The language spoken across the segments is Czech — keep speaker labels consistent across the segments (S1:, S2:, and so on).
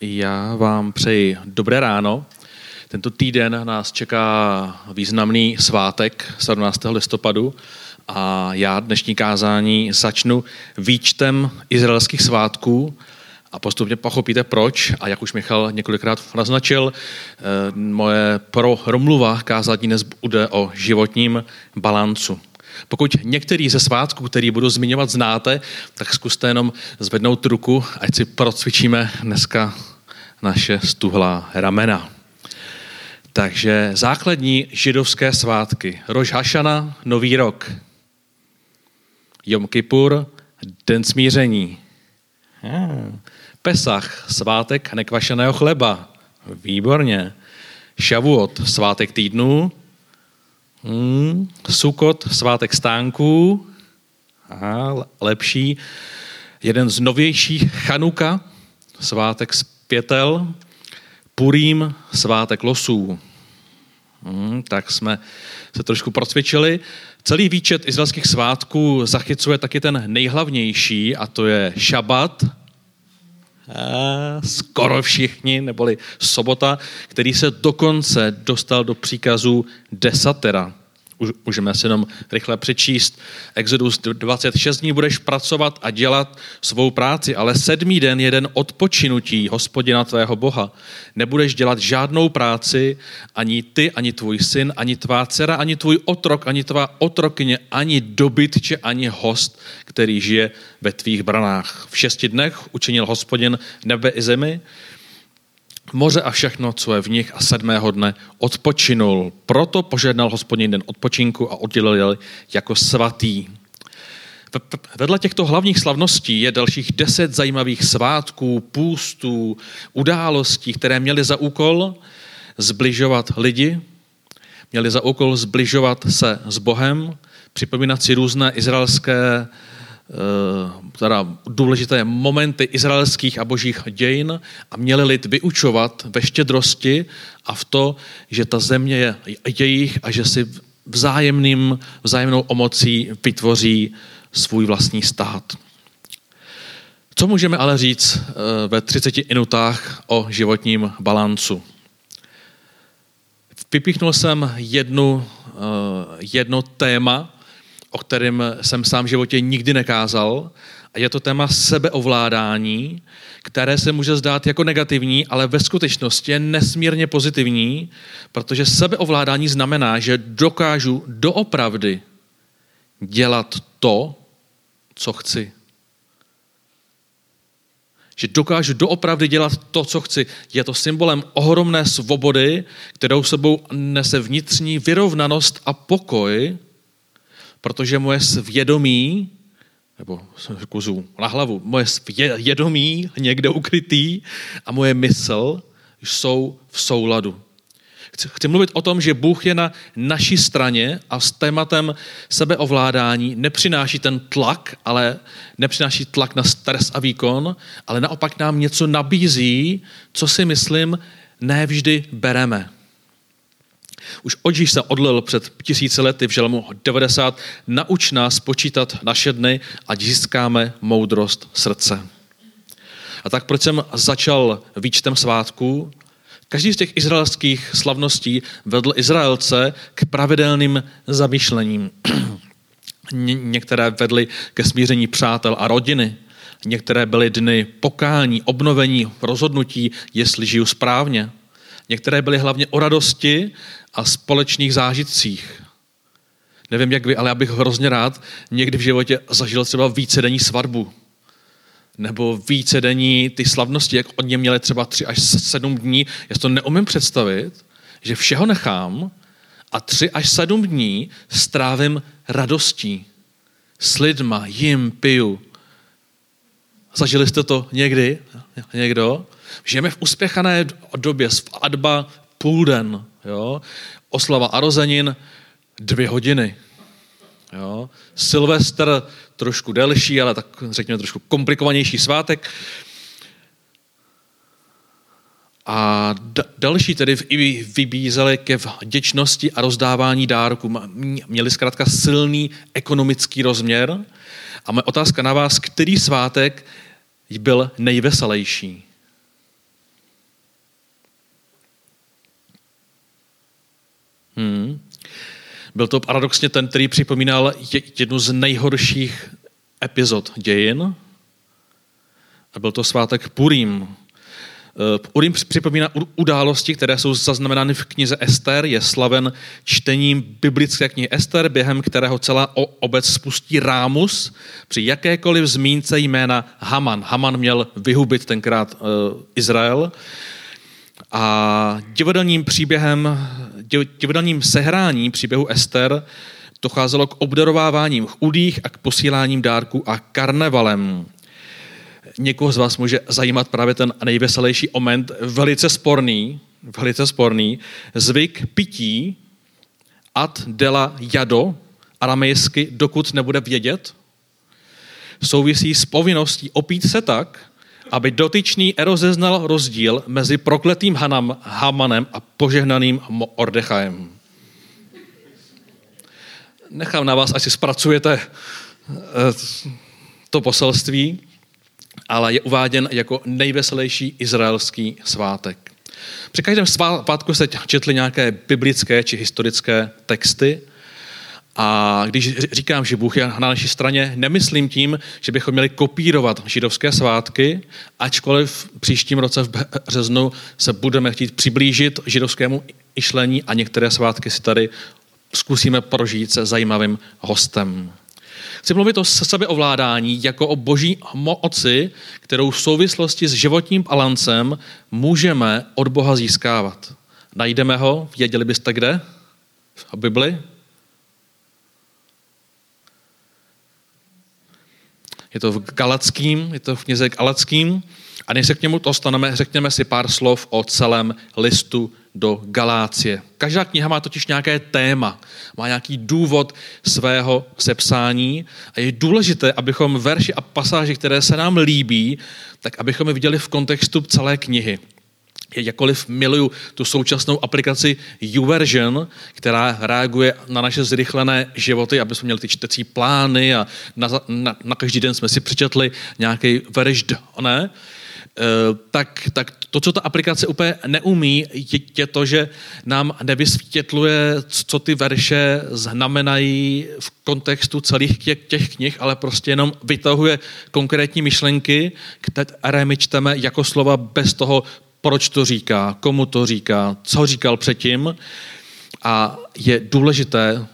S1: Já vám přeji dobré ráno. Tento týden nás čeká významný svátek 17. listopadu a já dnešní kázání začnu výčtem izraelských svátků a postupně pochopíte proč. A jak už Michal několikrát naznačil, eh, moje promluva kázání dnes bude o životním balancu. Pokud některý ze svátků, který budu zmiňovat, znáte, tak zkuste jenom zvednout ruku, ať si procvičíme dneska naše stuhlá ramena. Takže základní židovské svátky. Roš Hašana, Nový rok. Jom Kippur, Den smíření. Pesach, svátek nekvašeného chleba. Výborně. Šavuot, svátek týdnů. Hmm. Sukot, svátek stánků. Aha, lepší. Jeden z novějších, Chanuka, svátek zpětel. Purím, svátek losů. Hmm, tak jsme se trošku procvičili. Celý výčet izraelských svátků zachycuje taky ten nejhlavnější, a to je šabat, skoro všichni, neboli sobota, který se dokonce dostal do příkazu desatera můžeme si jenom rychle přečíst. Exodus 26 dní budeš pracovat a dělat svou práci, ale sedmý den je den odpočinutí hospodina tvého Boha. Nebudeš dělat žádnou práci, ani ty, ani tvůj syn, ani tvá dcera, ani tvůj otrok, ani tvá otrokyně, ani dobytče, ani host, který žije ve tvých branách. V šesti dnech učinil hospodin nebe i zemi, moře a všechno, co je v nich a sedmého dne odpočinul. Proto požehnal hospodin den odpočinku a oddělil je jako svatý. Vedle těchto hlavních slavností je dalších deset zajímavých svátků, půstů, událostí, které měly za úkol zbližovat lidi, měly za úkol zbližovat se s Bohem, připomínat si různé izraelské teda důležité momenty izraelských a božích dějin a měli lid vyučovat ve štědrosti a v to, že ta země je jejich a že si vzájemným, vzájemnou omocí vytvoří svůj vlastní stát. Co můžeme ale říct eh, ve 30 minutách o životním balancu? Vypíchnul jsem jednu, eh, jedno téma, o kterém jsem sám v životě nikdy nekázal. A je to téma sebeovládání, které se může zdát jako negativní, ale ve skutečnosti je nesmírně pozitivní, protože sebeovládání znamená, že dokážu doopravdy dělat to, co chci. Že dokážu doopravdy dělat to, co chci. Je to symbolem ohromné svobody, kterou sebou nese vnitřní vyrovnanost a pokoj, protože moje svědomí, nebo kuzu na hlavu, moje svědomí někde ukrytý a moje mysl jsou v souladu. Chci, chci mluvit o tom, že Bůh je na naší straně a s tématem sebeovládání nepřináší ten tlak, ale nepřináší tlak na stres a výkon, ale naopak nám něco nabízí, co si myslím, ne vždy bereme. Už Odžíš se odlil před tisíci lety v želmu 90. Nauč nás počítat naše dny, ať získáme moudrost srdce. A tak proč jsem začal výčtem svátků? Každý z těch izraelských slavností vedl Izraelce k pravidelným zamýšlením. Některé vedly ke smíření přátel a rodiny. Některé byly dny pokání, obnovení, rozhodnutí, jestli žiju správně. Některé byly hlavně o radosti a společných zážitcích. Nevím, jak vy, ale já bych hrozně rád někdy v životě zažil třeba více denní svatbu. Nebo více denní ty slavnosti, jak od ně měli třeba tři až sedm dní. Já to neumím představit, že všeho nechám a tři až sedm dní strávím radostí. S lidma, jim, piju. Zažili jste to někdy? Někdo? Žijeme v uspěchané době, svatba půl den, jo? oslava a rozenin dvě hodiny. Jo? Silvestr trošku delší, ale tak řekněme trošku komplikovanější svátek. A další tedy vybízeli ke vděčnosti a rozdávání dárků. Měli zkrátka silný ekonomický rozměr. A moje otázka na vás, který svátek byl nejveselější? Hmm. Byl to paradoxně ten, který připomínal jednu z nejhorších epizod dějin. A byl to svátek Purim. Eh, Purim připomíná události, které jsou zaznamenány v knize Ester, je slaven čtením biblické knihy Ester, během kterého celá obec spustí rámus při jakékoliv zmínce jména Haman. Haman měl vyhubit tenkrát uh, Izrael. A divadelním příběhem, divadelním sehráním příběhu Ester docházelo k obdarováváním chudých a k posíláním dárků a karnevalem. Někoho z vás může zajímat právě ten nejveselější moment, velice sporný, velice sporný, zvyk pití ad dela jado, aramejsky, dokud nebude vědět, souvisí s povinností opít se tak, aby dotyčný rozeznal rozdíl mezi prokletým Hanam, Hamanem a požehnaným Ordechajem. Nechám na vás, ať si zpracujete eh, to poselství, ale je uváděn jako nejveselější izraelský svátek. Při každém svátku se četly nějaké biblické či historické texty, a když říkám, že Bůh je na naší straně, nemyslím tím, že bychom měli kopírovat židovské svátky, ačkoliv v příštím roce v březnu se budeme chtít přiblížit židovskému išlení a některé svátky si tady zkusíme prožít se zajímavým hostem. Chci mluvit o sebeovládání jako o boží moci, kterou v souvislosti s životním balancem můžeme od Boha získávat. Najdeme ho, věděli byste kde? V Bibli? Je to v Galackým, je to v knize Galackým. A než se k němu dostaneme, řekněme si pár slov o celém listu do Galácie. Každá kniha má totiž nějaké téma, má nějaký důvod svého sepsání a je důležité, abychom verši a pasáže, které se nám líbí, tak abychom je viděli v kontextu celé knihy jakkoliv miluju tu současnou aplikaci YouVersion, která reaguje na naše zrychlené životy, aby jsme měli ty čtecí plány a na, na, na každý den jsme si přečetli nějaký verš, ne? Eh, tak, tak to, co ta aplikace úplně neumí, je, je to, že nám nevysvětluje, co ty verše znamenají v kontextu celých těch, těch knih, ale prostě jenom vytahuje konkrétní myšlenky, které my čteme jako slova bez toho proč to říká, komu to říká, co říkal předtím. A je důležité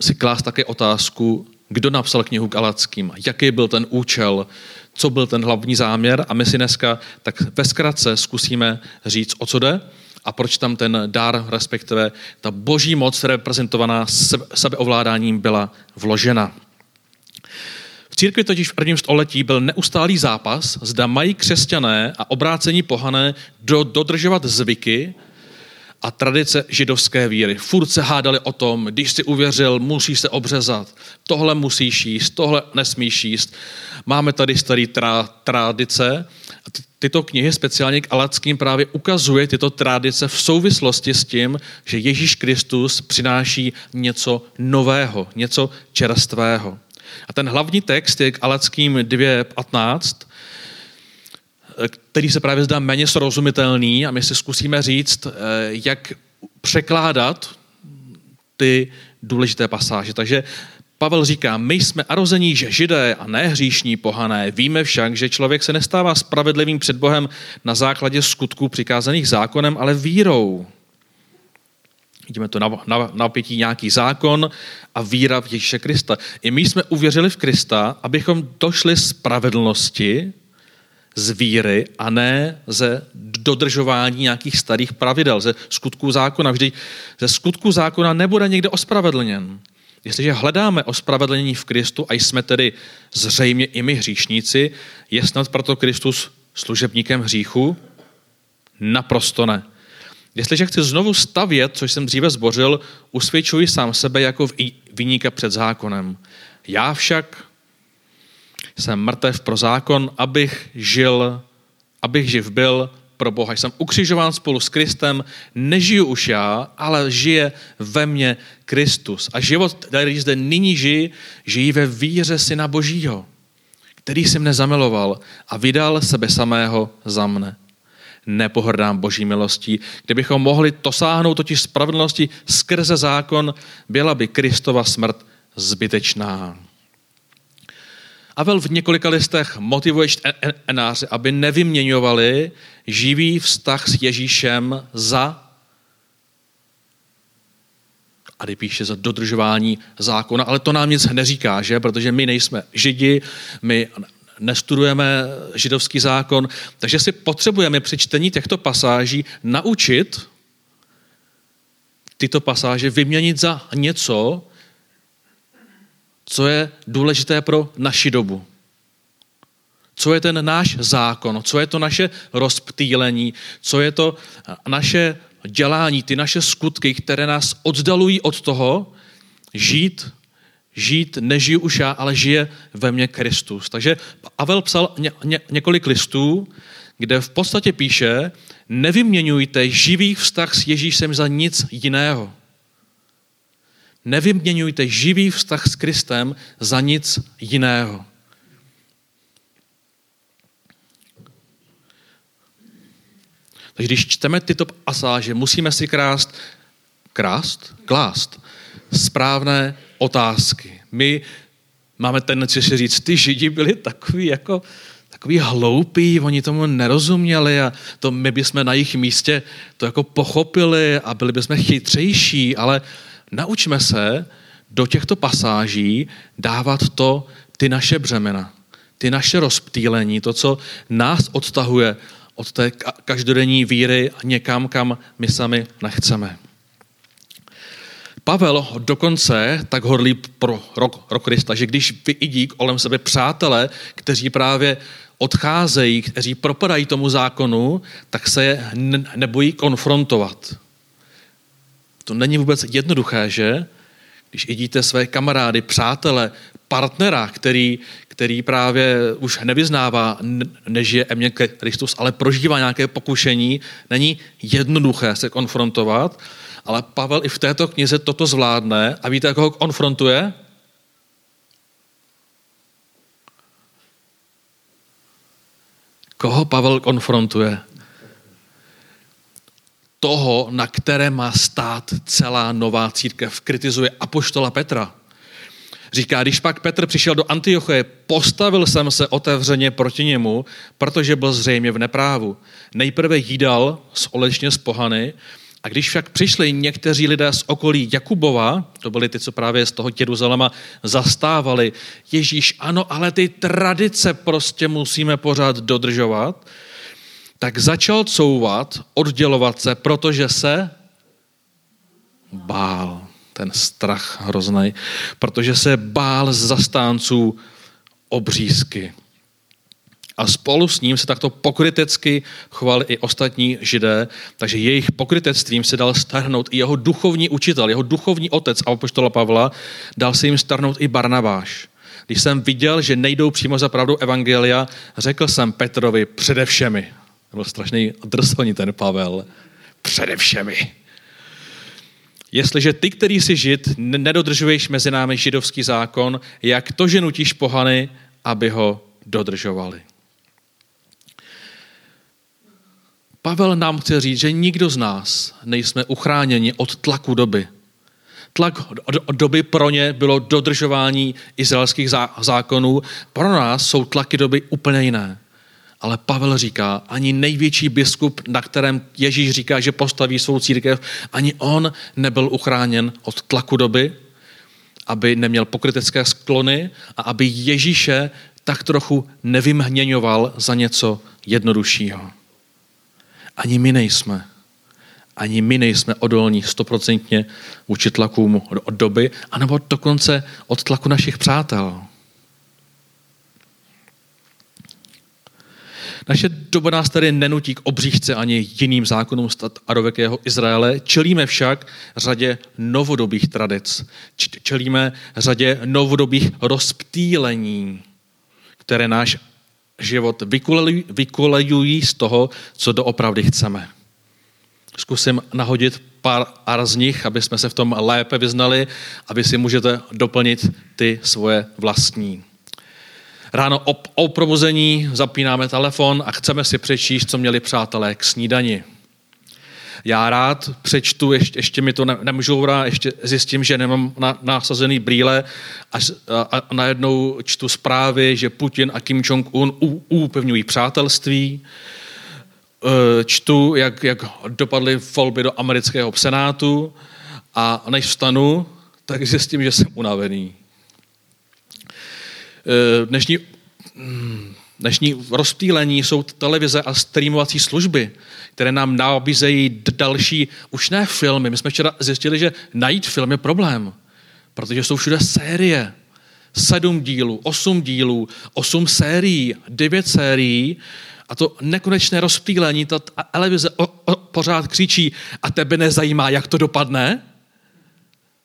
S1: si klást také otázku, kdo napsal knihu Galackým, jaký byl ten účel, co byl ten hlavní záměr? A my si dneska tak ve zkratce zkusíme říct, o co jde a proč tam ten dár, respektive ta boží moc reprezentovaná sebeovládáním byla vložena církvi totiž v prvním století byl neustálý zápas, zda mají křesťané a obrácení pohané do, dodržovat zvyky a tradice židovské víry. Furt se hádali o tom, když jsi uvěřil, musíš se obřezat, tohle musíš jíst, tohle nesmíš jíst. Máme tady starý tra, tradice tyto knihy, speciálně k Alackým, právě ukazuje tyto tradice v souvislosti s tím, že Ježíš Kristus přináší něco nového, něco čerstvého. A ten hlavní text je k Aleckým 2.15, který se právě zdá méně srozumitelný a my si zkusíme říct, eh, jak překládat ty důležité pasáže. Takže Pavel říká, my jsme arození, že židé a nehříšní pohané, víme však, že člověk se nestává spravedlivým před Bohem na základě skutků přikázaných zákonem, ale vírou. Vidíme to na, na, na pětí nějaký zákon a víra v Ježíše Krista. I my jsme uvěřili v Krista, abychom došli z spravedlnosti, z víry a ne ze dodržování nějakých starých pravidel, ze skutků zákona. Vždy ze skutků zákona nebude někde ospravedlněn. Jestliže hledáme ospravedlnění v Kristu a jsme tedy zřejmě i my hříšníci, je snad proto Kristus služebníkem hříchu? Naprosto ne. Jestliže chci znovu stavět, což jsem dříve zbořil, usvědčuji sám sebe jako vyníka před zákonem. Já však jsem mrtev pro zákon, abych žil, abych živ byl pro Boha. Jsem ukřižován spolu s Kristem, nežiju už já, ale žije ve mně Kristus. A život, který zde nyní žijí, žijí ve víře Syna Božího, který si mne zamiloval a vydal sebe samého za mne. Nepohrdám boží milostí. Kdybychom mohli to sáhnout totiž spravedlnosti skrze zákon, byla by Kristova smrt zbytečná. Avel v několika listech motivuje čtenáře, aby nevyměňovali živý vztah s Ježíšem za a píše za dodržování zákona, ale to nám nic neříká, že? Protože my nejsme židi, my nestudujeme židovský zákon, takže si potřebujeme při čtení těchto pasáží naučit tyto pasáže vyměnit za něco, co je důležité pro naši dobu. Co je ten náš zákon, co je to naše rozptýlení, co je to naše dělání, ty naše skutky, které nás oddalují od toho žít, žít nežiju už já, ale žije ve mně Kristus. Takže Pavel psal ně, ně, několik listů, kde v podstatě píše, nevyměňujte živý vztah s Ježíšem za nic jiného. Nevyměňujte živý vztah s Kristem za nic jiného. Takže když čteme tyto pasáže, musíme si krást, krást, klást správné otázky. My máme tendenci si říct, ty židi byli takový jako takový hloupí, oni tomu nerozuměli a to my bychom na jejich místě to jako pochopili a byli bychom chytřejší, ale naučme se do těchto pasáží dávat to, ty naše břemena, ty naše rozptýlení, to, co nás odtahuje od té každodenní víry někam, kam my sami nechceme. Pavel dokonce tak hodlí pro rok, rok Krista, že když vidí kolem sebe přátelé, kteří právě odcházejí, kteří propadají tomu zákonu, tak se je nebojí konfrontovat. To není vůbec jednoduché, že? Když vidíte své kamarády, přátele, partnera, který, který právě už nevyznává, nežije emě Kristus, ale prožívá nějaké pokušení, není jednoduché se konfrontovat, ale Pavel i v této knize toto zvládne a víte, jak ho konfrontuje? Koho Pavel konfrontuje? Toho, na které má stát celá nová církev. Kritizuje apoštola Petra. Říká, když pak Petr přišel do Antioche, postavil jsem se otevřeně proti němu, protože byl zřejmě v neprávu. Nejprve jídal společně s pohany, a když však přišli někteří lidé z okolí Jakubova, to byli ty, co právě z toho Jeruzalema zastávali, Ježíš, ano, ale ty tradice prostě musíme pořád dodržovat, tak začal couvat, oddělovat se, protože se bál ten strach hrozný, protože se bál z zastánců obřízky. A spolu s ním se takto pokrytecky chovali i ostatní židé, takže jejich pokrytectvím se dal starnout i jeho duchovní učitel, jeho duchovní otec apoštola Pavla, dal se jim starnout i Barnabáš. Když jsem viděl, že nejdou přímo za pravdu Evangelia, řekl jsem Petrovi předevšemi. Byl strašný drsloní ten Pavel. Předevšemi. Jestliže ty, který si žid, nedodržuješ mezi námi židovský zákon, jak to, že nutíš pohany, aby ho dodržovali. Pavel nám chce říct, že nikdo z nás nejsme uchráněni od tlaku doby. Tlak doby pro ně bylo dodržování izraelských zákonů, pro nás jsou tlaky doby úplně jiné. Ale Pavel říká, ani největší biskup, na kterém Ježíš říká, že postaví svou církev, ani on nebyl uchráněn od tlaku doby, aby neměl pokrytecké sklony a aby Ježíše tak trochu nevymhněňoval za něco jednoduššího. Ani my nejsme. Ani my nejsme odolní stoprocentně vůči tlakům od doby, anebo dokonce od tlaku našich přátel. Naše doba nás tedy nenutí k obřížce ani jiným zákonům starovekého Izraele, čelíme však řadě novodobých tradic. Čelíme řadě novodobých rozptýlení, které náš život vykolejují z toho, co doopravdy chceme. Zkusím nahodit pár z nich, aby jsme se v tom lépe vyznali, aby si můžete doplnit ty svoje vlastní. Ráno o, o probuzení zapínáme telefon a chceme si přečíst, co měli přátelé k snídani. Já rád přečtu, ještě, ještě mi to ne, nemůžu ještě zjistím, že nemám na, nasazený brýle a, a, a najednou čtu zprávy, že Putin a Kim Jong-un upevňují přátelství. E, čtu, jak, jak dopadly volby do amerického senátu a než vstanu, tak zjistím, že jsem unavený. E, dnešní, mm, dnešní rozptýlení jsou televize a streamovací služby, které nám nabízejí další, už ne filmy. My jsme včera zjistili, že najít film je problém, protože jsou všude série. Sedm dílů, osm dílů, osm sérií, devět sérií a to nekonečné rozptýlení, ta televize o, o, pořád křičí a tebe nezajímá, jak to dopadne?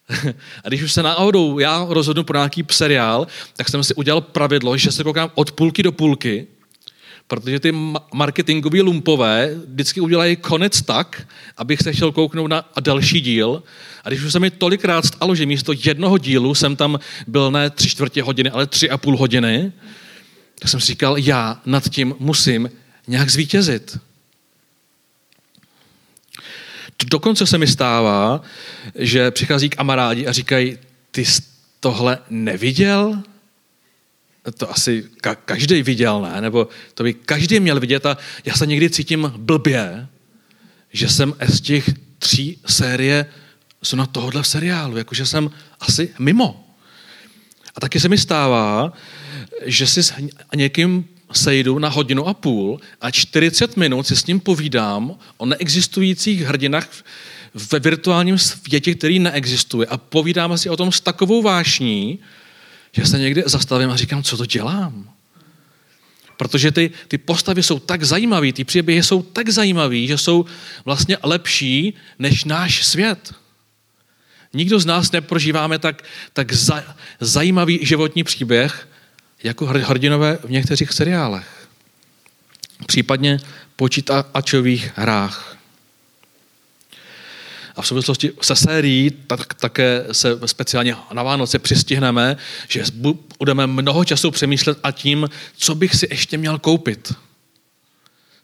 S1: A když už se náhodou já rozhodnu pro nějaký seriál, tak jsem si udělal pravidlo, že se koukám od půlky do půlky, protože ty marketingové lumpové vždycky udělají konec tak, abych se chtěl kouknout na další díl. A když už se mi tolikrát stalo, že místo jednoho dílu jsem tam byl ne tři čtvrtě hodiny, ale tři a půl hodiny, tak jsem si říkal, já nad tím musím nějak zvítězit. Dokonce se mi stává, že přichází kamarádi a říkají, ty jsi tohle neviděl? To asi ka- každý viděl, ne? Nebo to by každý měl vidět a já se někdy cítím blbě, že jsem z těch tří série jsou na tohohle seriálu, jakože jsem asi mimo. A taky se mi stává, že si s někým sejdu na hodinu a půl a 40 minut si s ním povídám o neexistujících hrdinách ve virtuálním světě, který neexistuje a povídáme si o tom s takovou vášní, že se někdy zastavím a říkám, co to dělám. Protože ty, ty postavy jsou tak zajímavé, ty příběhy jsou tak zajímavé, že jsou vlastně lepší než náš svět. Nikdo z nás neprožíváme tak, tak za, zajímavý životní příběh, jako hrdinové v některých seriálech. Případně počítačových hrách. A v souvislosti se sérií tak, také se speciálně na Vánoce přistihneme, že budeme mnoho času přemýšlet a tím, co bych si ještě měl koupit.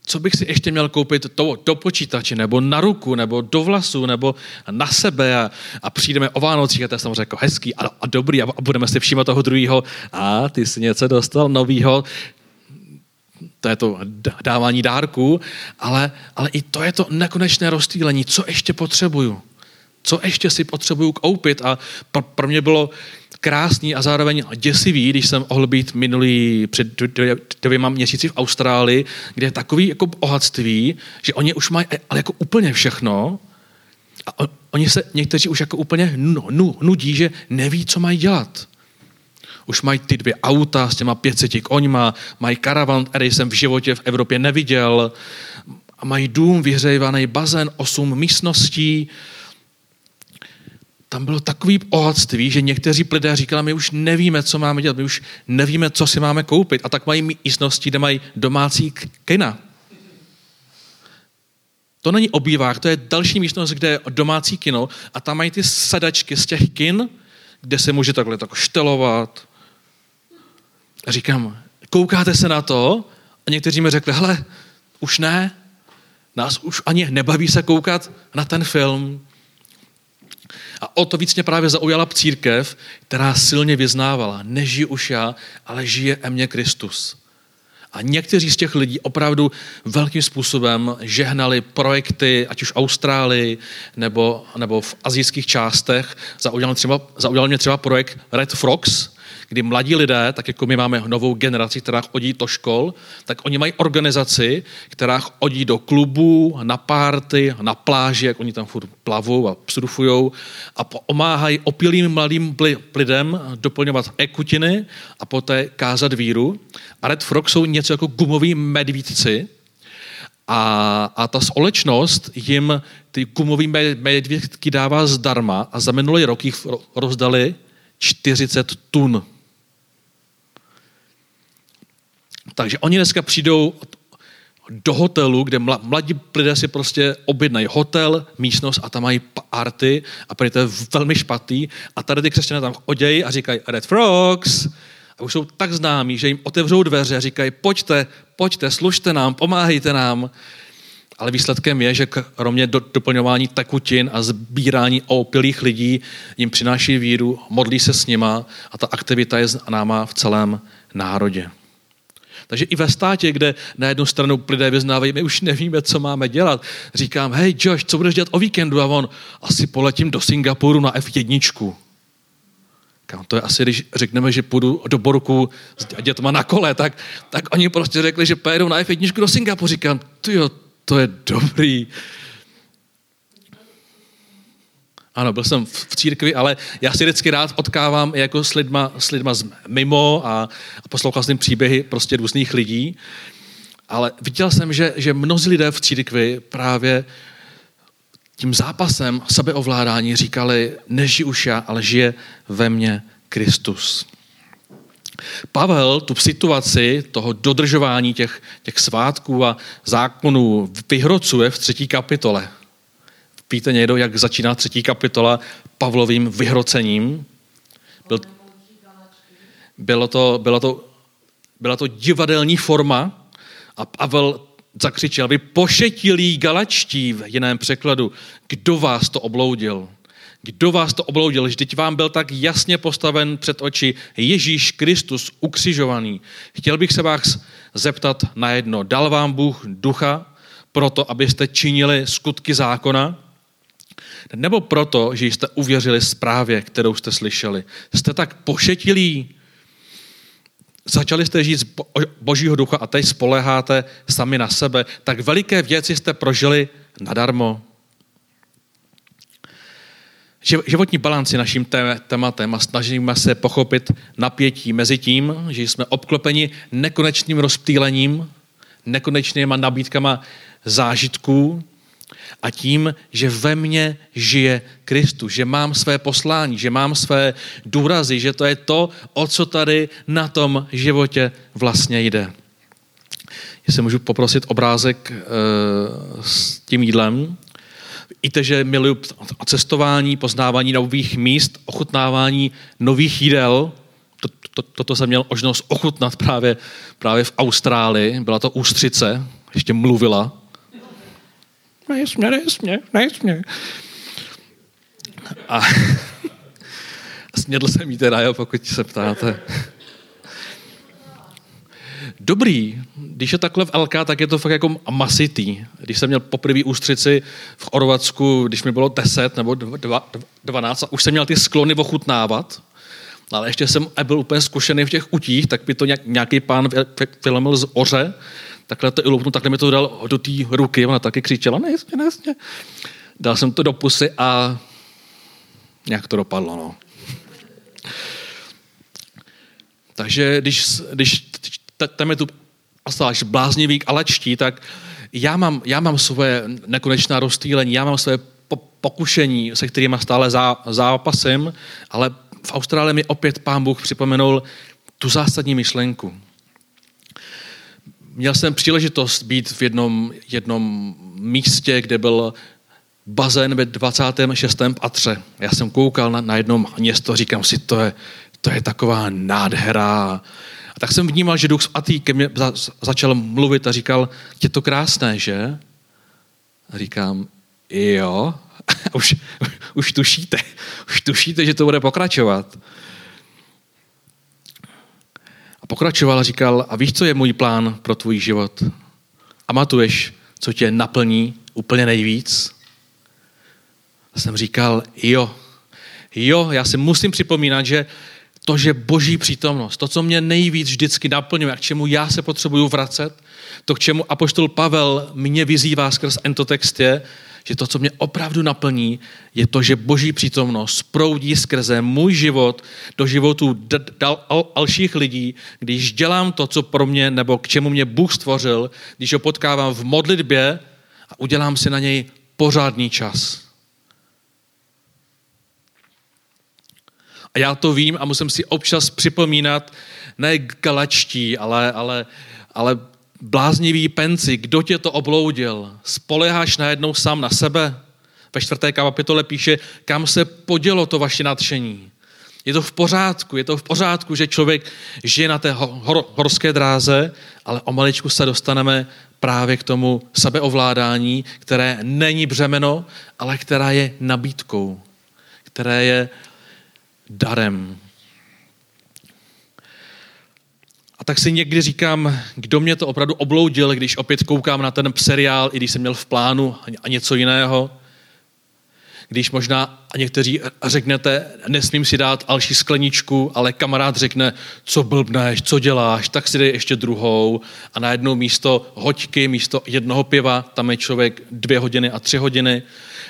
S1: Co bych si ještě měl koupit to, do počítače, nebo na ruku, nebo do vlasu, nebo na sebe. A, a přijdeme o Vánocích a to je samozřejmě jako hezký a, a dobrý a, a budeme si všímat toho druhého. A ty jsi něco dostal novýho, to je to dávání dárků, ale, ale i to je to nekonečné rozstýlení. Co ještě potřebuju? Co ještě si potřebuju koupit? A pro, pro mě bylo krásný a zároveň děsivý, když jsem mohl být minulý před dvěma měsíci v Austrálii, kde je takový jako bohatství, že oni už mají ale jako úplně všechno a oni se někteří už jako úplně nudí, že neví, co mají dělat. Už mají ty dvě auta s těma 500 koňma, mají karavan, který jsem v životě v Evropě neviděl, a mají dům, vyhřejvaný bazén, osm místností, tam bylo takový bohatství, že někteří lidé říkali, my už nevíme, co máme dělat, my už nevíme, co si máme koupit. A tak mají místnosti, kde mají domácí kina. To není obývák, to je další místnost, kde je domácí kino a tam mají ty sedačky z těch kin, kde se může takhle tak štelovat. A říkám, koukáte se na to? A někteří mi řekli, hele, už ne, nás už ani nebaví se koukat na ten film, a o to víc mě právě zaujala církev, která silně vyznávala, nežiji už já, ale žije e mě Kristus. A někteří z těch lidí opravdu velkým způsobem žehnali projekty, ať už v Austrálii nebo, nebo v azijských částech. Zaujal, třeba, zaujal mě třeba projekt Red Frogs, kdy mladí lidé, tak jako my máme novou generaci, která chodí do škol, tak oni mají organizaci, která chodí do klubů, na párty, na pláži, jak oni tam furt plavou a surfujou a pomáhají opilým mladým lidem doplňovat ekutiny a poté kázat víru. A Red Frog jsou něco jako gumoví medvídci, a, a ta společnost jim ty gumový medvídky dává zdarma a za minulý rok jich rozdali 40 tun. Takže oni dneska přijdou do hotelu, kde mladí lidé si prostě objednají hotel, místnost a tam mají party a prý to je velmi špatný a tady ty křesťané tam odějí a říkají Red Frogs A už jsou tak známí, že jim otevřou dveře a říkají, pojďte, pojďte, služte nám, pomáhejte nám. Ale výsledkem je, že kromě doplňování tekutin a sbírání opilých lidí jim přináší víru, modlí se s nima a ta aktivita je známá v celém národě. Takže i ve státě, kde na jednu stranu lidé vyznávají, my už nevíme, co máme dělat, říkám, hej Josh, co budeš dělat o víkendu? A on, asi poletím do Singapuru na F1. Říkám, to je asi, když řekneme, že půjdu do Borku s dětma na kole, tak, tak oni prostě řekli, že pojedou na F1 do Singapuru. Říkám, jo, to je dobrý. Ano, byl jsem v církvi, ale já si vždycky rád odkávám jako s lidma, s lidma z mimo a, a poslouchal jsem příběhy prostě různých lidí. Ale viděl jsem, že, že mnozí lidé v církvi právě tím zápasem sebeovládání říkali, neži už já, ale žije ve mně Kristus. Pavel tu situaci toho dodržování těch, těch svátků a zákonů vyhrocuje v třetí kapitole. Víte někdo, jak začíná třetí kapitola Pavlovým vyhrocením? Byl, bylo to, bylo to, byla to divadelní forma a Pavel zakřičel, vy pošetilí galačtí v jiném překladu, kdo vás to obloudil? Kdo vás to obloudil? Vždyť vám byl tak jasně postaven před oči Ježíš Kristus ukřižovaný. Chtěl bych se vás zeptat na jedno. Dal vám Bůh ducha proto, abyste činili skutky zákona? Nebo proto, že jste uvěřili zprávě, kterou jste slyšeli? Jste tak pošetilí? Začali jste žít z božího ducha a teď spoleháte sami na sebe. Tak veliké věci jste prožili nadarmo. Životní balans je naším tématem a snažíme se pochopit napětí mezi tím, že jsme obklopeni nekonečným rozptýlením, nekonečnýma nabídkama zážitků a tím, že ve mně žije Kristus, že mám své poslání, že mám své důrazy, že to je to, o co tady na tom životě vlastně jde. Jestli můžu poprosit obrázek e, s tím jídlem. Víte, že miluji cestování, poznávání nových míst, ochutnávání nových jídel. To, to, toto jsem měl možnost ochutnat právě, právě v Austrálii. Byla to ústřice, ještě mluvila. Nejs mě, nejs mě, nejs mě. A snědl jsem jí teda, jo, pokud se ptáte. Dobrý, když je takhle v LK, tak je to fakt jako masitý. Když jsem měl poprvé ústřici v Orvatsku, když mi bylo 10 nebo 12 a už jsem měl ty sklony ochutnávat, ale ještě jsem byl úplně zkušený v těch utích, tak by to nějaký pán vylomil z oře, takhle to ilupnu, takhle mi to dal do té ruky, ona taky křičela, nejsmě, nejsmě. Dal jsem to do pusy a nějak to dopadlo, no. Takže když, když tam je tu až bláznivý alečtí, tak já mám, já mám svoje nekonečná rozstýlení, já mám své pokušení, se kterými stále zá, zápasím, ale v Austrálii mi opět pán Bůh připomenul tu zásadní myšlenku. Měl jsem příležitost být v jednom, jednom místě, kde byl bazén ve 26. patře. Já jsem koukal na, na jednom město, říkám si, to je, to je taková nádhera. A tak jsem vnímal, že Duch Svatý ke mně za, začal mluvit a říkal, je to krásné, že? A říkám, jo, už, už tušíte, už tušíte, že to bude pokračovat. Pokračoval a říkal, a víš, co je můj plán pro tvůj život? A matuješ, co tě naplní úplně nejvíc? A jsem říkal, jo, jo, já si musím připomínat, že to, že boží přítomnost, to, co mě nejvíc vždycky naplňuje k čemu já se potřebuju vracet, to, k čemu apoštol Pavel mě vyzývá skrz tento text je, že to, co mě opravdu naplní, je to, že boží přítomnost proudí skrze můj život do životů dalších lidí, když dělám to, co pro mě nebo k čemu mě Bůh stvořil, když ho potkávám v modlitbě a udělám si na něj pořádný čas. A já to vím a musím si občas připomínat, ne galačtí, ale, ale, ale bláznivý penci, kdo tě to obloudil? Spoleháš najednou sám na sebe? Ve čtvrté kapitole píše, kam se podělo to vaše nadšení. Je to v pořádku, je to v pořádku, že člověk žije na té hor, horské dráze, ale o maličku se dostaneme právě k tomu sebeovládání, které není břemeno, ale která je nabídkou, které je darem. A tak si někdy říkám, kdo mě to opravdu obloudil, když opět koukám na ten seriál, i když jsem měl v plánu a něco jiného když možná někteří řeknete, nesmím si dát alší skleničku, ale kamarád řekne, co blbneš, co děláš, tak si dej ještě druhou a najednou místo hoďky, místo jednoho piva, tam je člověk dvě hodiny a tři hodiny.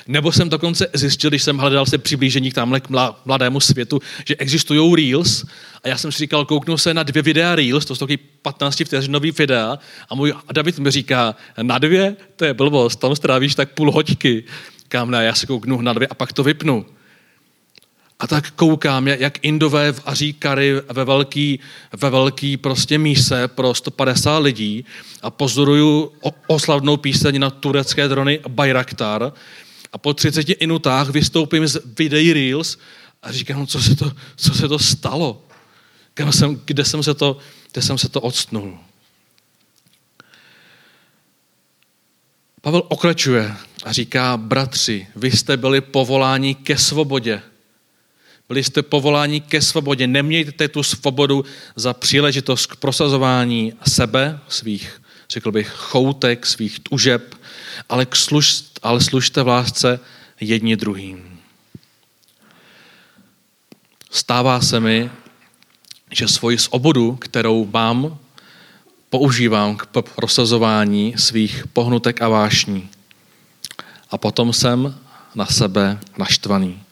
S1: Nebo jsem dokonce zjistil, když jsem hledal se přiblížení k tamhle k mladému světu, že existují Reels a já jsem si říkal, kouknu se na dvě videa Reels, to jsou taky 15 vteřinový videa a můj David mi říká, na dvě, to je blbost, tam strávíš tak půl hoďky. Říkám, ne, já se kouknu na dvě a pak to vypnu. A tak koukám, jak Indové vaří kary ve velký, ve velký prostě míse pro 150 lidí a pozoruju oslavnou píseň na turecké drony Bayraktar a po 30 minutách vystoupím z videí Reels a říkám, no, co se to, co se to stalo? Kde jsem, kde jsem, se to, kde jsem se to odstnul? Pavel okračuje a říká, bratři, vy jste byli povoláni ke svobodě. Byli jste povoláni ke svobodě. Nemějte tu svobodu za příležitost k prosazování sebe, svých, řekl bych, choutek, svých tužeb, ale, k služ, ale služte v lásce jedni druhým. Stává se mi, že svoji svobodu, kterou mám, používám k prosazování svých pohnutek a vášní a potom jsem na sebe naštvaný.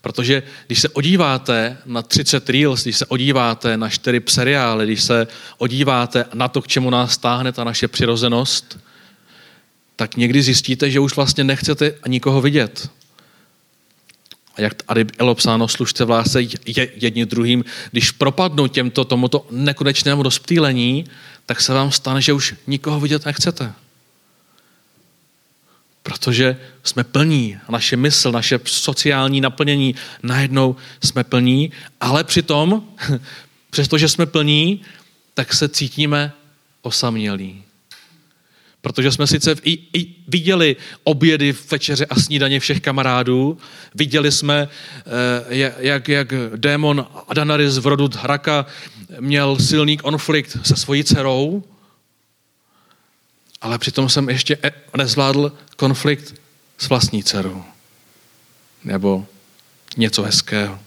S1: Protože když se odíváte na 30 reels, když se odíváte na 4 seriály, když se odíváte na to, k čemu nás stáhne ta naše přirozenost, tak někdy zjistíte, že už vlastně nechcete nikoho vidět. A jak tady bylo psáno, služte v lásce jedni druhým, když propadnou těmto tomuto nekonečnému rozptýlení, tak se vám stane, že už nikoho vidět nechcete. Protože jsme plní, naše mysl, naše sociální naplnění, najednou jsme plní, ale přitom, přestože jsme plní, tak se cítíme osamělí. Protože jsme sice i, i viděli obědy, večeře a snídaně všech kamarádů, viděli jsme, eh, jak, jak démon Adanaris v rodu Hraka měl silný konflikt se svojí dcerou, ale přitom jsem ještě e, nezvládl konflikt s vlastní dcerou. Nebo něco hezkého.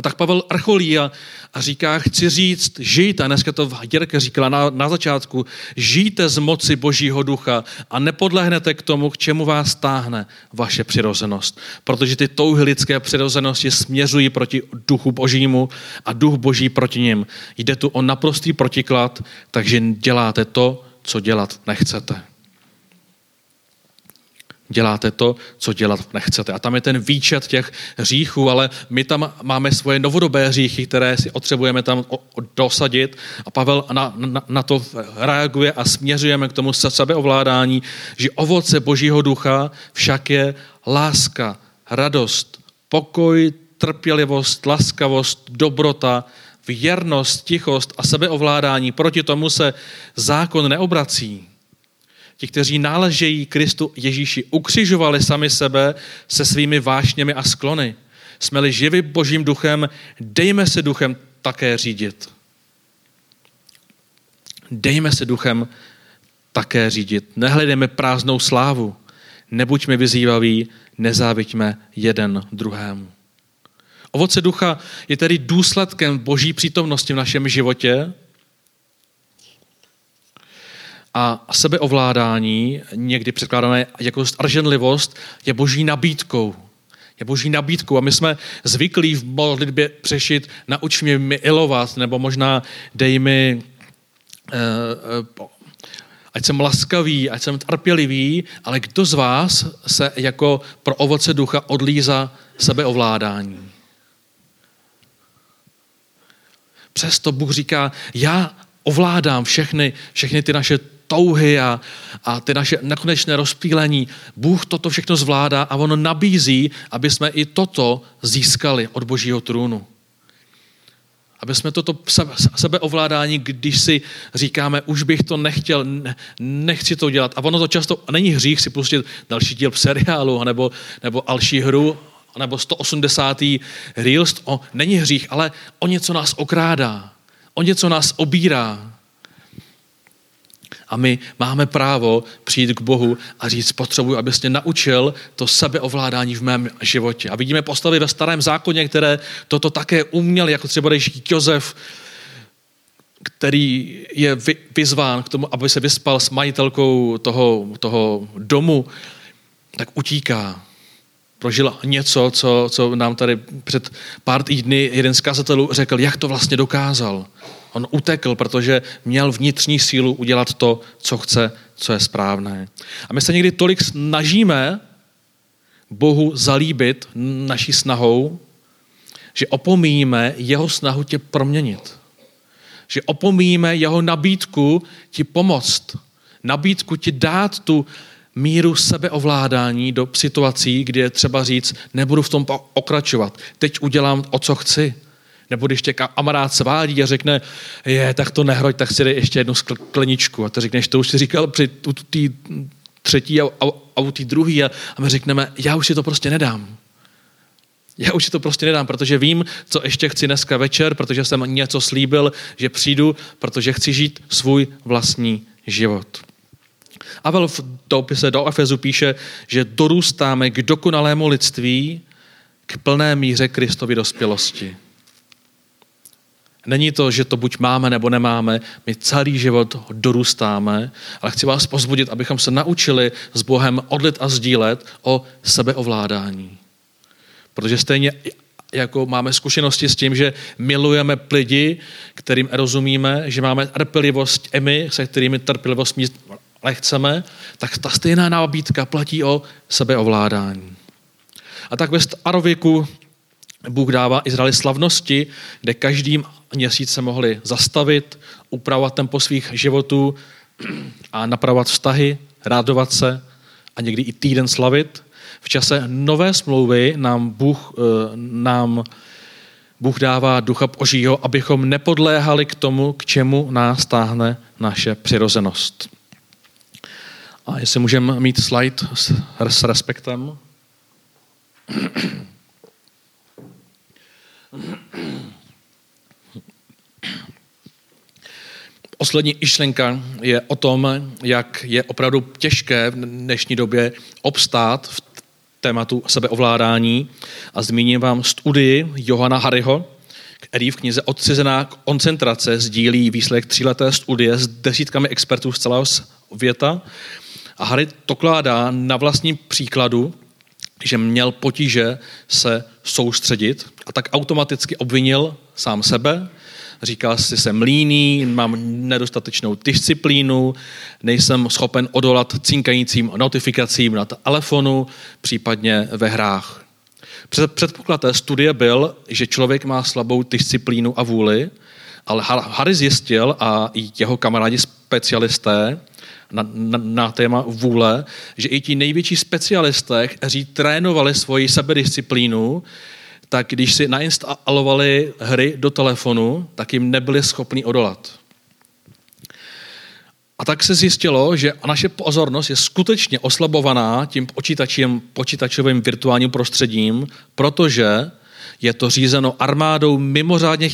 S1: A tak Pavel archolí a, a říká, chci říct, žijte, dneska to Jirka říkala na, na začátku, žijte z moci Božího ducha a nepodlehnete k tomu, k čemu vás táhne vaše přirozenost. Protože ty touhy lidské přirozenosti směřují proti duchu Božímu a duch Boží proti ním. Jde tu o naprostý protiklad, takže děláte to, co dělat nechcete děláte to, co dělat nechcete. A tam je ten výčet těch hříchů, ale my tam máme svoje novodobé hříchy, které si potřebujeme tam dosadit. A Pavel na, na, na to reaguje a směřujeme k tomu sebeovládání, že ovoce Božího ducha však je láska, radost, pokoj, trpělivost, laskavost, dobrota, věrnost, tichost a sebeovládání. Proti tomu se zákon neobrací. Ti, kteří náležejí Kristu Ježíši, ukřižovali sami sebe se svými vášněmi a sklony. Jsme-li živi božím duchem, dejme se duchem také řídit. Dejme se duchem také řídit. Nehledejme prázdnou slávu. Nebuďme vyzývaví, nezáviďme jeden druhému. Ovoce ducha je tedy důsledkem boží přítomnosti v našem životě, a sebeovládání, někdy překládané jako strženlivost, je boží nabídkou. Je boží nabídkou a my jsme zvyklí v modlitbě přešit nauč mě milovat, nebo možná dej mi, uh, uh, ať jsem laskavý, ať jsem trpělivý, ale kdo z vás se jako pro ovoce ducha odlíza sebeovládání? Přesto Bůh říká, já ovládám všechny, všechny ty naše touhy a, a ty naše nekonečné rozpílení. Bůh toto všechno zvládá a ono nabízí, aby jsme i toto získali od božího trůnu. Aby jsme toto sebeovládání, když si říkáme, už bych to nechtěl, nechci to dělat. A ono to často není hřích si pustit další díl seriálu, nebo, nebo další hru, nebo 180. Reels. O, není hřích, ale o něco nás okrádá. O něco nás obírá. A my máme právo přijít k Bohu a říct, potřebuji, abys mě naučil to sebeovládání v mém životě. A vidíme postavy ve starém zákoně, které toto také uměli, jako třeba Josef, který je vyzván k tomu, aby se vyspal s majitelkou toho, toho domu, tak utíká. Prožil něco, co, co nám tady před pár týdny jeden z kazatelů řekl, jak to vlastně dokázal. On utekl, protože měl vnitřní sílu udělat to, co chce, co je správné. A my se někdy tolik snažíme Bohu zalíbit naší snahou, že opomíjíme jeho snahu tě proměnit. Že opomíjíme jeho nabídku ti pomoct. Nabídku ti dát tu míru sebeovládání do situací, kdy je třeba říct, nebudu v tom pokračovat. Teď udělám, o co chci. Nebo když tě kamarád svádí a řekne, je, tak to nehroď, tak si dej ještě jednu skleničku. A ty řekneš, to už si říkal při té třetí a, a, a u té druhé. A, a my řekneme, já už si to prostě nedám. Já už si to prostě nedám, protože vím, co ještě chci dneska večer, protože jsem něco slíbil, že přijdu, protože chci žít svůj vlastní život. Avel v dopise do Efezu píše, že dorůstáme k dokonalému lidství, k plné míře Kristovy dospělosti. Není to, že to buď máme nebo nemáme, my celý život dorůstáme, ale chci vás pozbudit, abychom se naučili s Bohem odlit a sdílet o sebeovládání. Protože stejně jako máme zkušenosti s tím, že milujeme lidi, kterým rozumíme, že máme trpělivost my, se kterými trpělivost mít chceme, tak ta stejná nabídka platí o sebeovládání. A tak ve starověku Bůh dává Izraeli slavnosti, kde každým měsíc se mohli zastavit, upravovat tempo svých životů a napravovat vztahy, rádovat se a někdy i týden slavit. V čase nové smlouvy nám Bůh, eh, nám Bůh dává ducha božího, abychom nepodléhali k tomu, k čemu nás táhne naše přirozenost. A jestli můžeme mít slide s, s respektem. Poslední myšlenka je o tom, jak je opravdu těžké v dnešní době obstát v tématu sebeovládání. A zmíním vám studii Johana Harryho, který v knize Odcizená koncentrace sdílí výsledek tříleté studie s desítkami expertů z celého světa. A Harry to kládá na vlastním příkladu, že měl potíže se soustředit a tak automaticky obvinil sám sebe, říkal si, jsem líný, mám nedostatečnou disciplínu, nejsem schopen odolat cinkajícím notifikacím na telefonu, případně ve hrách. Předpoklad té studie byl, že člověk má slabou disciplínu a vůli, ale Harry zjistil a i jeho kamarádi specialisté na, na, na téma vůle, že i ti největší specialisté, kteří trénovali svoji sebedisciplínu, tak když si nainstalovali hry do telefonu, tak jim nebyli schopni odolat. A tak se zjistilo, že naše pozornost je skutečně oslabovaná tím počítačem, počítačovým virtuálním prostředím, protože je to řízeno armádou mimořádně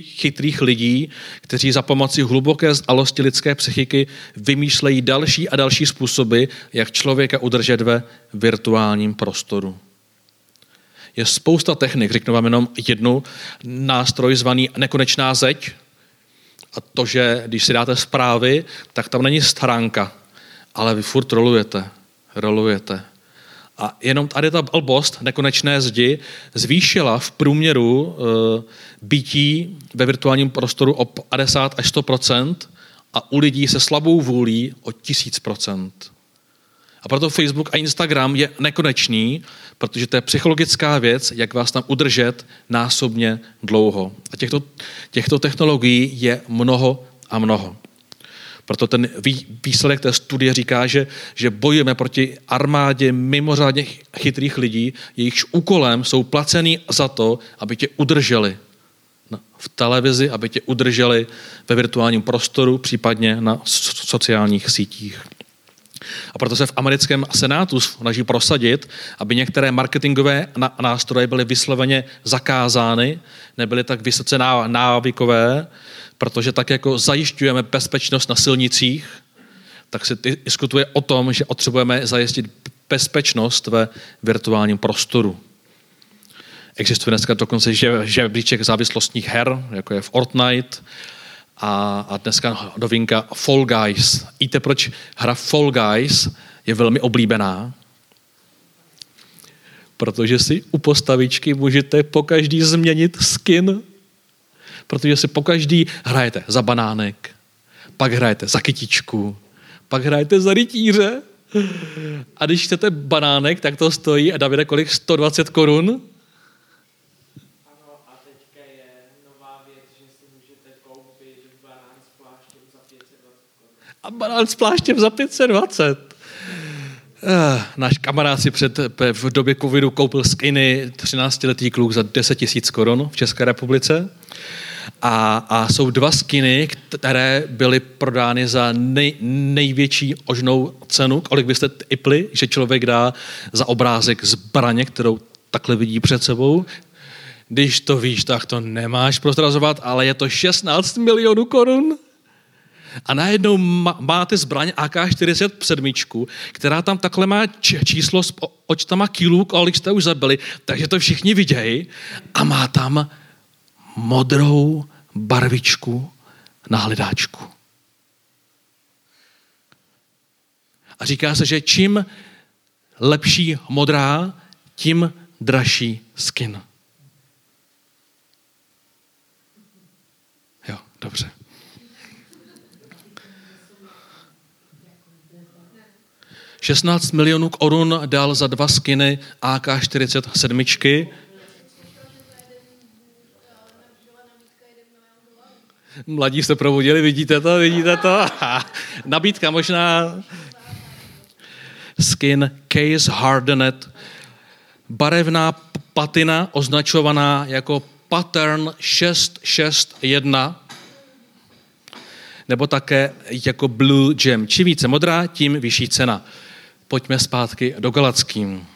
S1: chytrých lidí, kteří za pomoci hluboké znalosti lidské psychiky vymýšlejí další a další způsoby, jak člověka udržet ve virtuálním prostoru. Je spousta technik, řeknu vám jenom jednu, nástroj zvaný nekonečná zeď. A to, že když si dáte zprávy, tak tam není stránka, ale vy furt rolujete, rolujete. A jenom tady ta blbost nekonečné zdi zvýšila v průměru uh, bytí ve virtuálním prostoru o 50 až 100% a u lidí se slabou vůlí o 1000 A proto Facebook a Instagram je nekonečný, protože to je psychologická věc, jak vás tam udržet násobně dlouho. A těchto, těchto technologií je mnoho a mnoho. Proto ten výsledek té studie říká, že, že bojujeme proti armádě mimořádně chytrých lidí, jejichž úkolem jsou placený za to, aby tě udrželi v televizi, aby tě udrželi ve virtuálním prostoru, případně na sociálních sítích. A proto se v americkém senátu snaží prosadit, aby některé marketingové nástroje byly vysloveně zakázány, nebyly tak vysoce návykové, protože tak jako zajišťujeme bezpečnost na silnicích, tak se diskutuje o tom, že potřebujeme zajistit bezpečnost ve virtuálním prostoru. Existuje dneska dokonce žebříček závislostních her, jako je Fortnite, a, a dneska novinka Fall Guys. Víte, proč hra Fall Guys je velmi oblíbená? Protože si u postavičky můžete po každý změnit skin. Protože si po každý hrajete za banánek, pak hrajete za kytičku, pak hrajete za rytíře. A když chcete banánek, tak to stojí, a Davide, kolik? 120 korun? A banán s pláštěm za 520. Uh, náš kamarád si před, v době covidu koupil skiny 13-letý kluk za 10 tisíc korun v České republice. A, a jsou dva skiny, které byly prodány za nej, největší ožnou cenu. Kolik byste typli, že člověk dá za obrázek zbraně, kterou takhle vidí před sebou? Když to víš, tak to nemáš prozrazovat, ale je to 16 milionů korun a najednou máte zbraň AK-47, která tam takhle má číslo s očtama kilů, kolik jste už zabili, takže to všichni vidějí a má tam modrou barvičku na hledáčku. A říká se, že čím lepší modrá, tím dražší skin. Jo, dobře. 16 milionů korun dal za dva skiny AK-47. Mladí se probudili, vidíte to, vidíte to? Nabídka možná skin Case Hardened, barevná patina označovaná jako pattern 661, nebo také jako Blue Gem. Čím více modrá, tím vyšší cena pojďme zpátky do Galackým.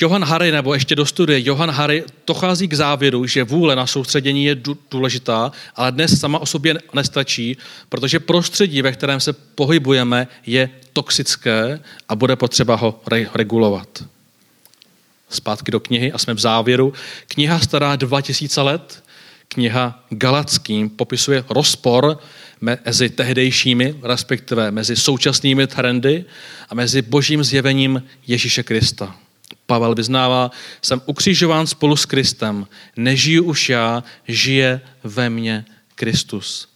S1: Johan Harry, nebo ještě do studie, Johan Harry dochází k závěru, že vůle na soustředění je důležitá, ale dnes sama o sobě nestačí, protože prostředí, ve kterém se pohybujeme, je toxické a bude potřeba ho re- regulovat. Zpátky do knihy a jsme v závěru. Kniha stará 2000 let, kniha Galackým popisuje rozpor mezi tehdejšími, respektive mezi současnými trendy a mezi božím zjevením Ježíše Krista. Pavel vyznává, jsem ukřižován spolu s Kristem, nežiju už já, žije ve mně Kristus.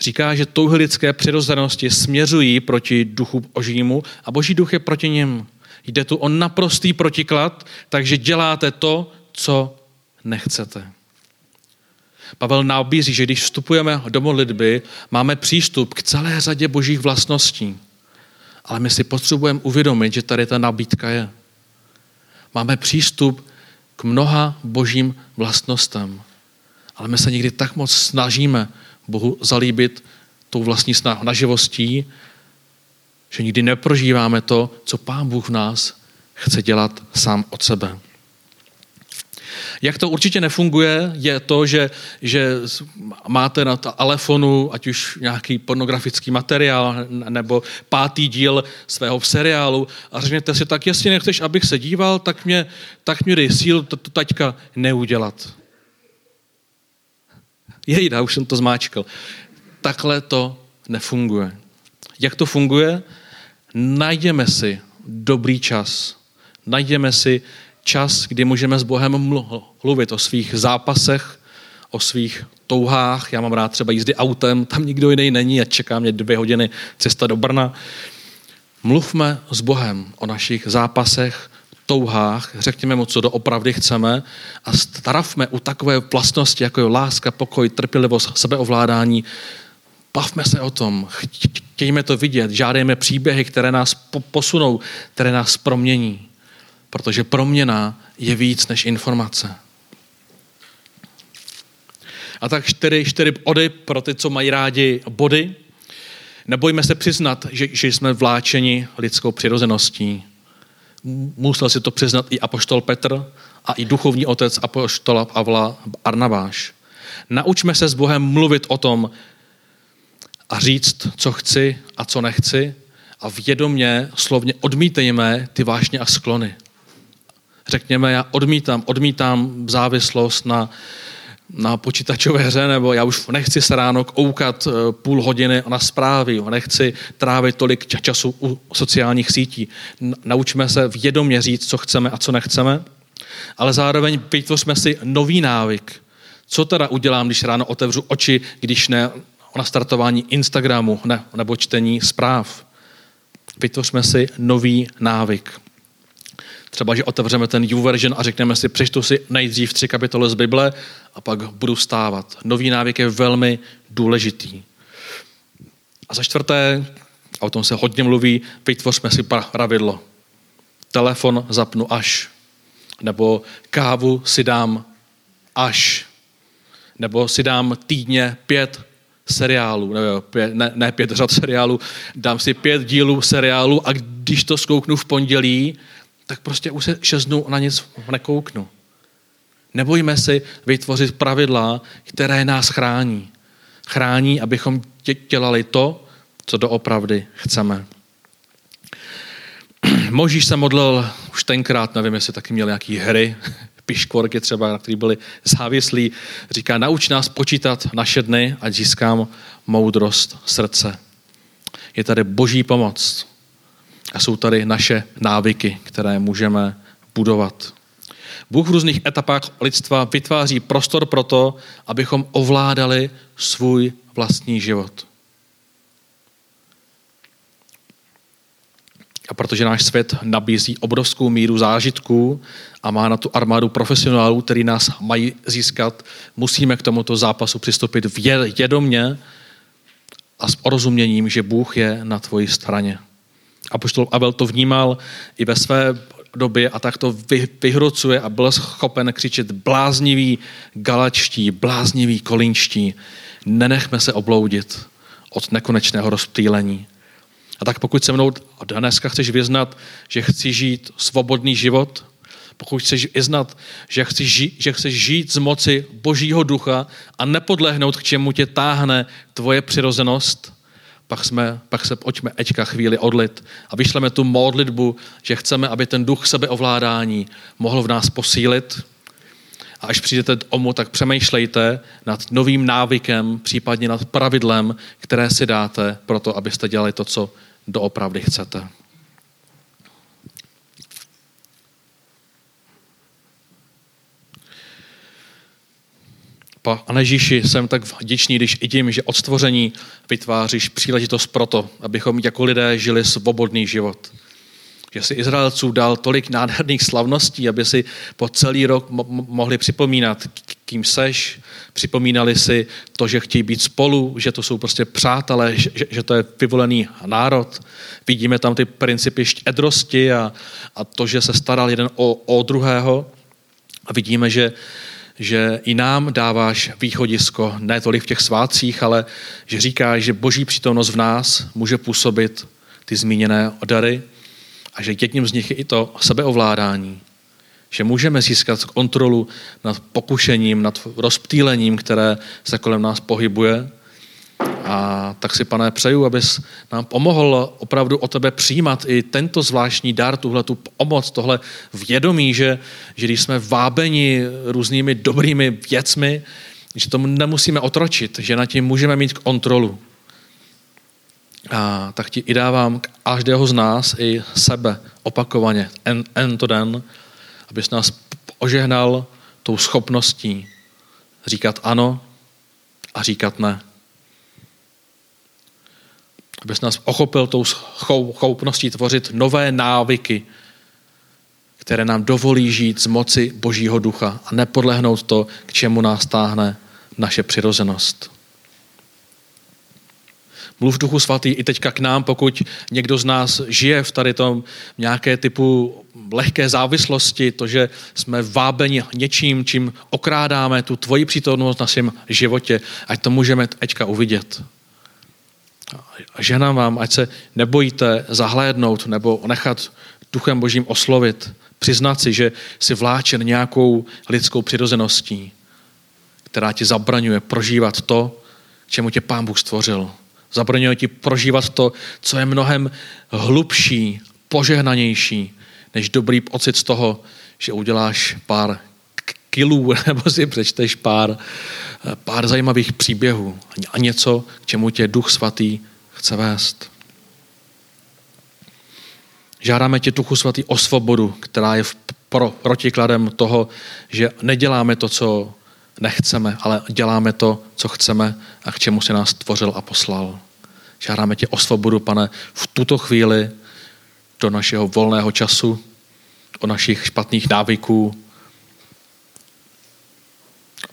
S1: Říká, že touhy lidské přirozenosti směřují proti duchu božímu a boží duch je proti nim. Jde tu o naprostý protiklad, takže děláte to, co nechcete. Pavel nabízí, že když vstupujeme do modlitby, máme přístup k celé řadě božích vlastností. Ale my si potřebujeme uvědomit, že tady ta nabídka je. Máme přístup k mnoha božím vlastnostem. Ale my se někdy tak moc snažíme Bohu zalíbit tou vlastní snaživostí, že nikdy neprožíváme to, co Pán Bůh v nás chce dělat sám od sebe. Jak to určitě nefunguje, je to, že, že máte na telefonu ať už nějaký pornografický materiál nebo pátý díl svého seriálu a řeknete si, tak jestli nechceš, abych se díval, tak mě, tak mě dej síl to, to taťka neudělat. Jejda, už jsem to zmáčkal. Takhle to nefunguje. Jak to funguje? Najdeme si dobrý čas. Najdeme si čas, kdy můžeme s Bohem mluvit o svých zápasech, o svých touhách. Já mám rád třeba jízdy autem, tam nikdo jiný není a čeká mě dvě hodiny cesta do Brna. Mluvme s Bohem o našich zápasech, touhách, řekněme mu, co doopravdy chceme a staravme u takové vlastnosti, jako je láska, pokoj, trpělivost, sebeovládání, Bavme se o tom, chtějme to vidět, žádejme příběhy, které nás posunou, které nás promění. Protože proměna je víc než informace. A tak čtyři, čtyři body pro ty, co mají rádi body. Nebojme se přiznat, že, že jsme vláčeni lidskou přirozeností. Musel si to přiznat i apoštol Petr a i duchovní otec apoštola Pavla Arnabáš. Naučme se s Bohem mluvit o tom a říct, co chci a co nechci a vědomě, slovně odmítejme ty vášně a sklony. Řekněme, já odmítám, odmítám závislost na, na počítačové hře, nebo já už nechci se ráno koukat eh, půl hodiny na zprávy, nechci trávit tolik času u sociálních sítí. Naučme se vědomě říct, co chceme a co nechceme, ale zároveň vytvořme si nový návyk. Co teda udělám, když ráno otevřu oči, když ne na startování Instagramu ne, nebo čtení zpráv? Vytvořme si nový návyk. Třeba, že otevřeme ten YouVersion a řekneme si, přečtu si nejdřív tři kapitoly z Bible a pak budu stávat. Nový návyk je velmi důležitý. A za čtvrté, a o tom se hodně mluví, vytvořme si pravidlo. Telefon zapnu až. Nebo kávu si dám až. Nebo si dám týdně pět seriálů, ne, pět, ne, ne pět řad seriálů, dám si pět dílů seriálu a když to zkouknu v pondělí, tak prostě už se dnů na nic nekouknu. Nebojme si vytvořit pravidla, které nás chrání. Chrání, abychom dělali to, co doopravdy chceme. Možíš se modlil už tenkrát, nevím, jestli taky měl nějaký hry, piškvorky třeba, na který byli závislí. Říká, nauč nás počítat naše dny, ať získám moudrost srdce. Je tady boží pomoc. A jsou tady naše návyky, které můžeme budovat. Bůh v různých etapách lidstva vytváří prostor pro to, abychom ovládali svůj vlastní život. A protože náš svět nabízí obrovskou míru zážitků a má na tu armádu profesionálů, který nás mají získat, musíme k tomuto zápasu přistoupit vědomně a s porozuměním, že Bůh je na tvoji straně. A poštol Abel to vnímal i ve své době a tak to vyhrocuje a byl schopen křičet blázniví galačtí, blázniví kolínští. Nenechme se obloudit od nekonečného rozptýlení. A tak pokud se mnou dneska chceš vyznat, že chci žít svobodný život, pokud chceš vyznat, že chceš, žít, že chceš žít z moci Božího ducha a nepodlehnout, k čemu tě táhne tvoje přirozenost, pak, jsme, pak se pojďme Eďka chvíli odlit a vyšleme tu modlitbu, že chceme, aby ten duch sebeovládání mohl v nás posílit. A až přijdete domů, tak přemýšlejte nad novým návykem, případně nad pravidlem, které si dáte pro to, abyste dělali to, co doopravdy chcete. Pane Ježíši, jsem tak vděčný, když vidím, že od stvoření vytváříš příležitost pro to, abychom jako lidé žili svobodný život. Že si Izraelců dal tolik nádherných slavností, aby si po celý rok mo- mohli připomínat, kým seš, připomínali si to, že chtějí být spolu, že to jsou prostě přátelé, že, že to je vyvolený národ. Vidíme tam ty principy štědrosti a, a to, že se staral jeden o, o druhého. A vidíme, že, že i nám dáváš východisko, ne tolik v těch svátcích, ale že říkáš, že boží přítomnost v nás může působit ty zmíněné dary a že jedním z nich je i to sebeovládání. Že můžeme získat kontrolu nad pokušením, nad rozptýlením, které se kolem nás pohybuje a tak si, pane, přeju, abys nám pomohl opravdu o tebe přijímat i tento zvláštní dar, tuhle tu pomoc, tohle vědomí, že, že když jsme vábeni různými dobrými věcmi, že tomu nemusíme otročit, že na tím můžeme mít kontrolu. A tak ti i dávám každého z nás i sebe opakovaně, en, en to den, abys nás ožehnal tou schopností říkat ano a říkat ne abys nás ochopil tou schopností tvořit nové návyky, které nám dovolí žít z moci Božího ducha a nepodlehnout to, k čemu nás táhne naše přirozenost. Mluv Duchu Svatý i teďka k nám, pokud někdo z nás žije v tady tom nějaké typu lehké závislosti, to, že jsme vábeni něčím, čím okrádáme tu tvoji přítomnost na svém životě, ať to můžeme teďka uvidět. A ženám vám, ať se nebojíte zahlédnout nebo nechat duchem božím oslovit, přiznat si, že si vláčen nějakou lidskou přirozeností, která ti zabraňuje prožívat to, čemu tě Pán Bůh stvořil. Zabraňuje ti prožívat to, co je mnohem hlubší, požehnanější, než dobrý pocit z toho, že uděláš pár kilů nebo si přečteš pár, pár zajímavých příběhů a něco, k čemu tě Duch Svatý chce vést. Žádáme tě, Duchu Svatý, o svobodu, která je v pro, protikladem toho, že neděláme to, co nechceme, ale děláme to, co chceme a k čemu si nás tvořil a poslal. Žádáme tě o svobodu, pane, v tuto chvíli do našeho volného času, o našich špatných návyků.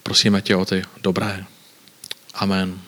S1: Prosíme tě o ty dobré. Amen.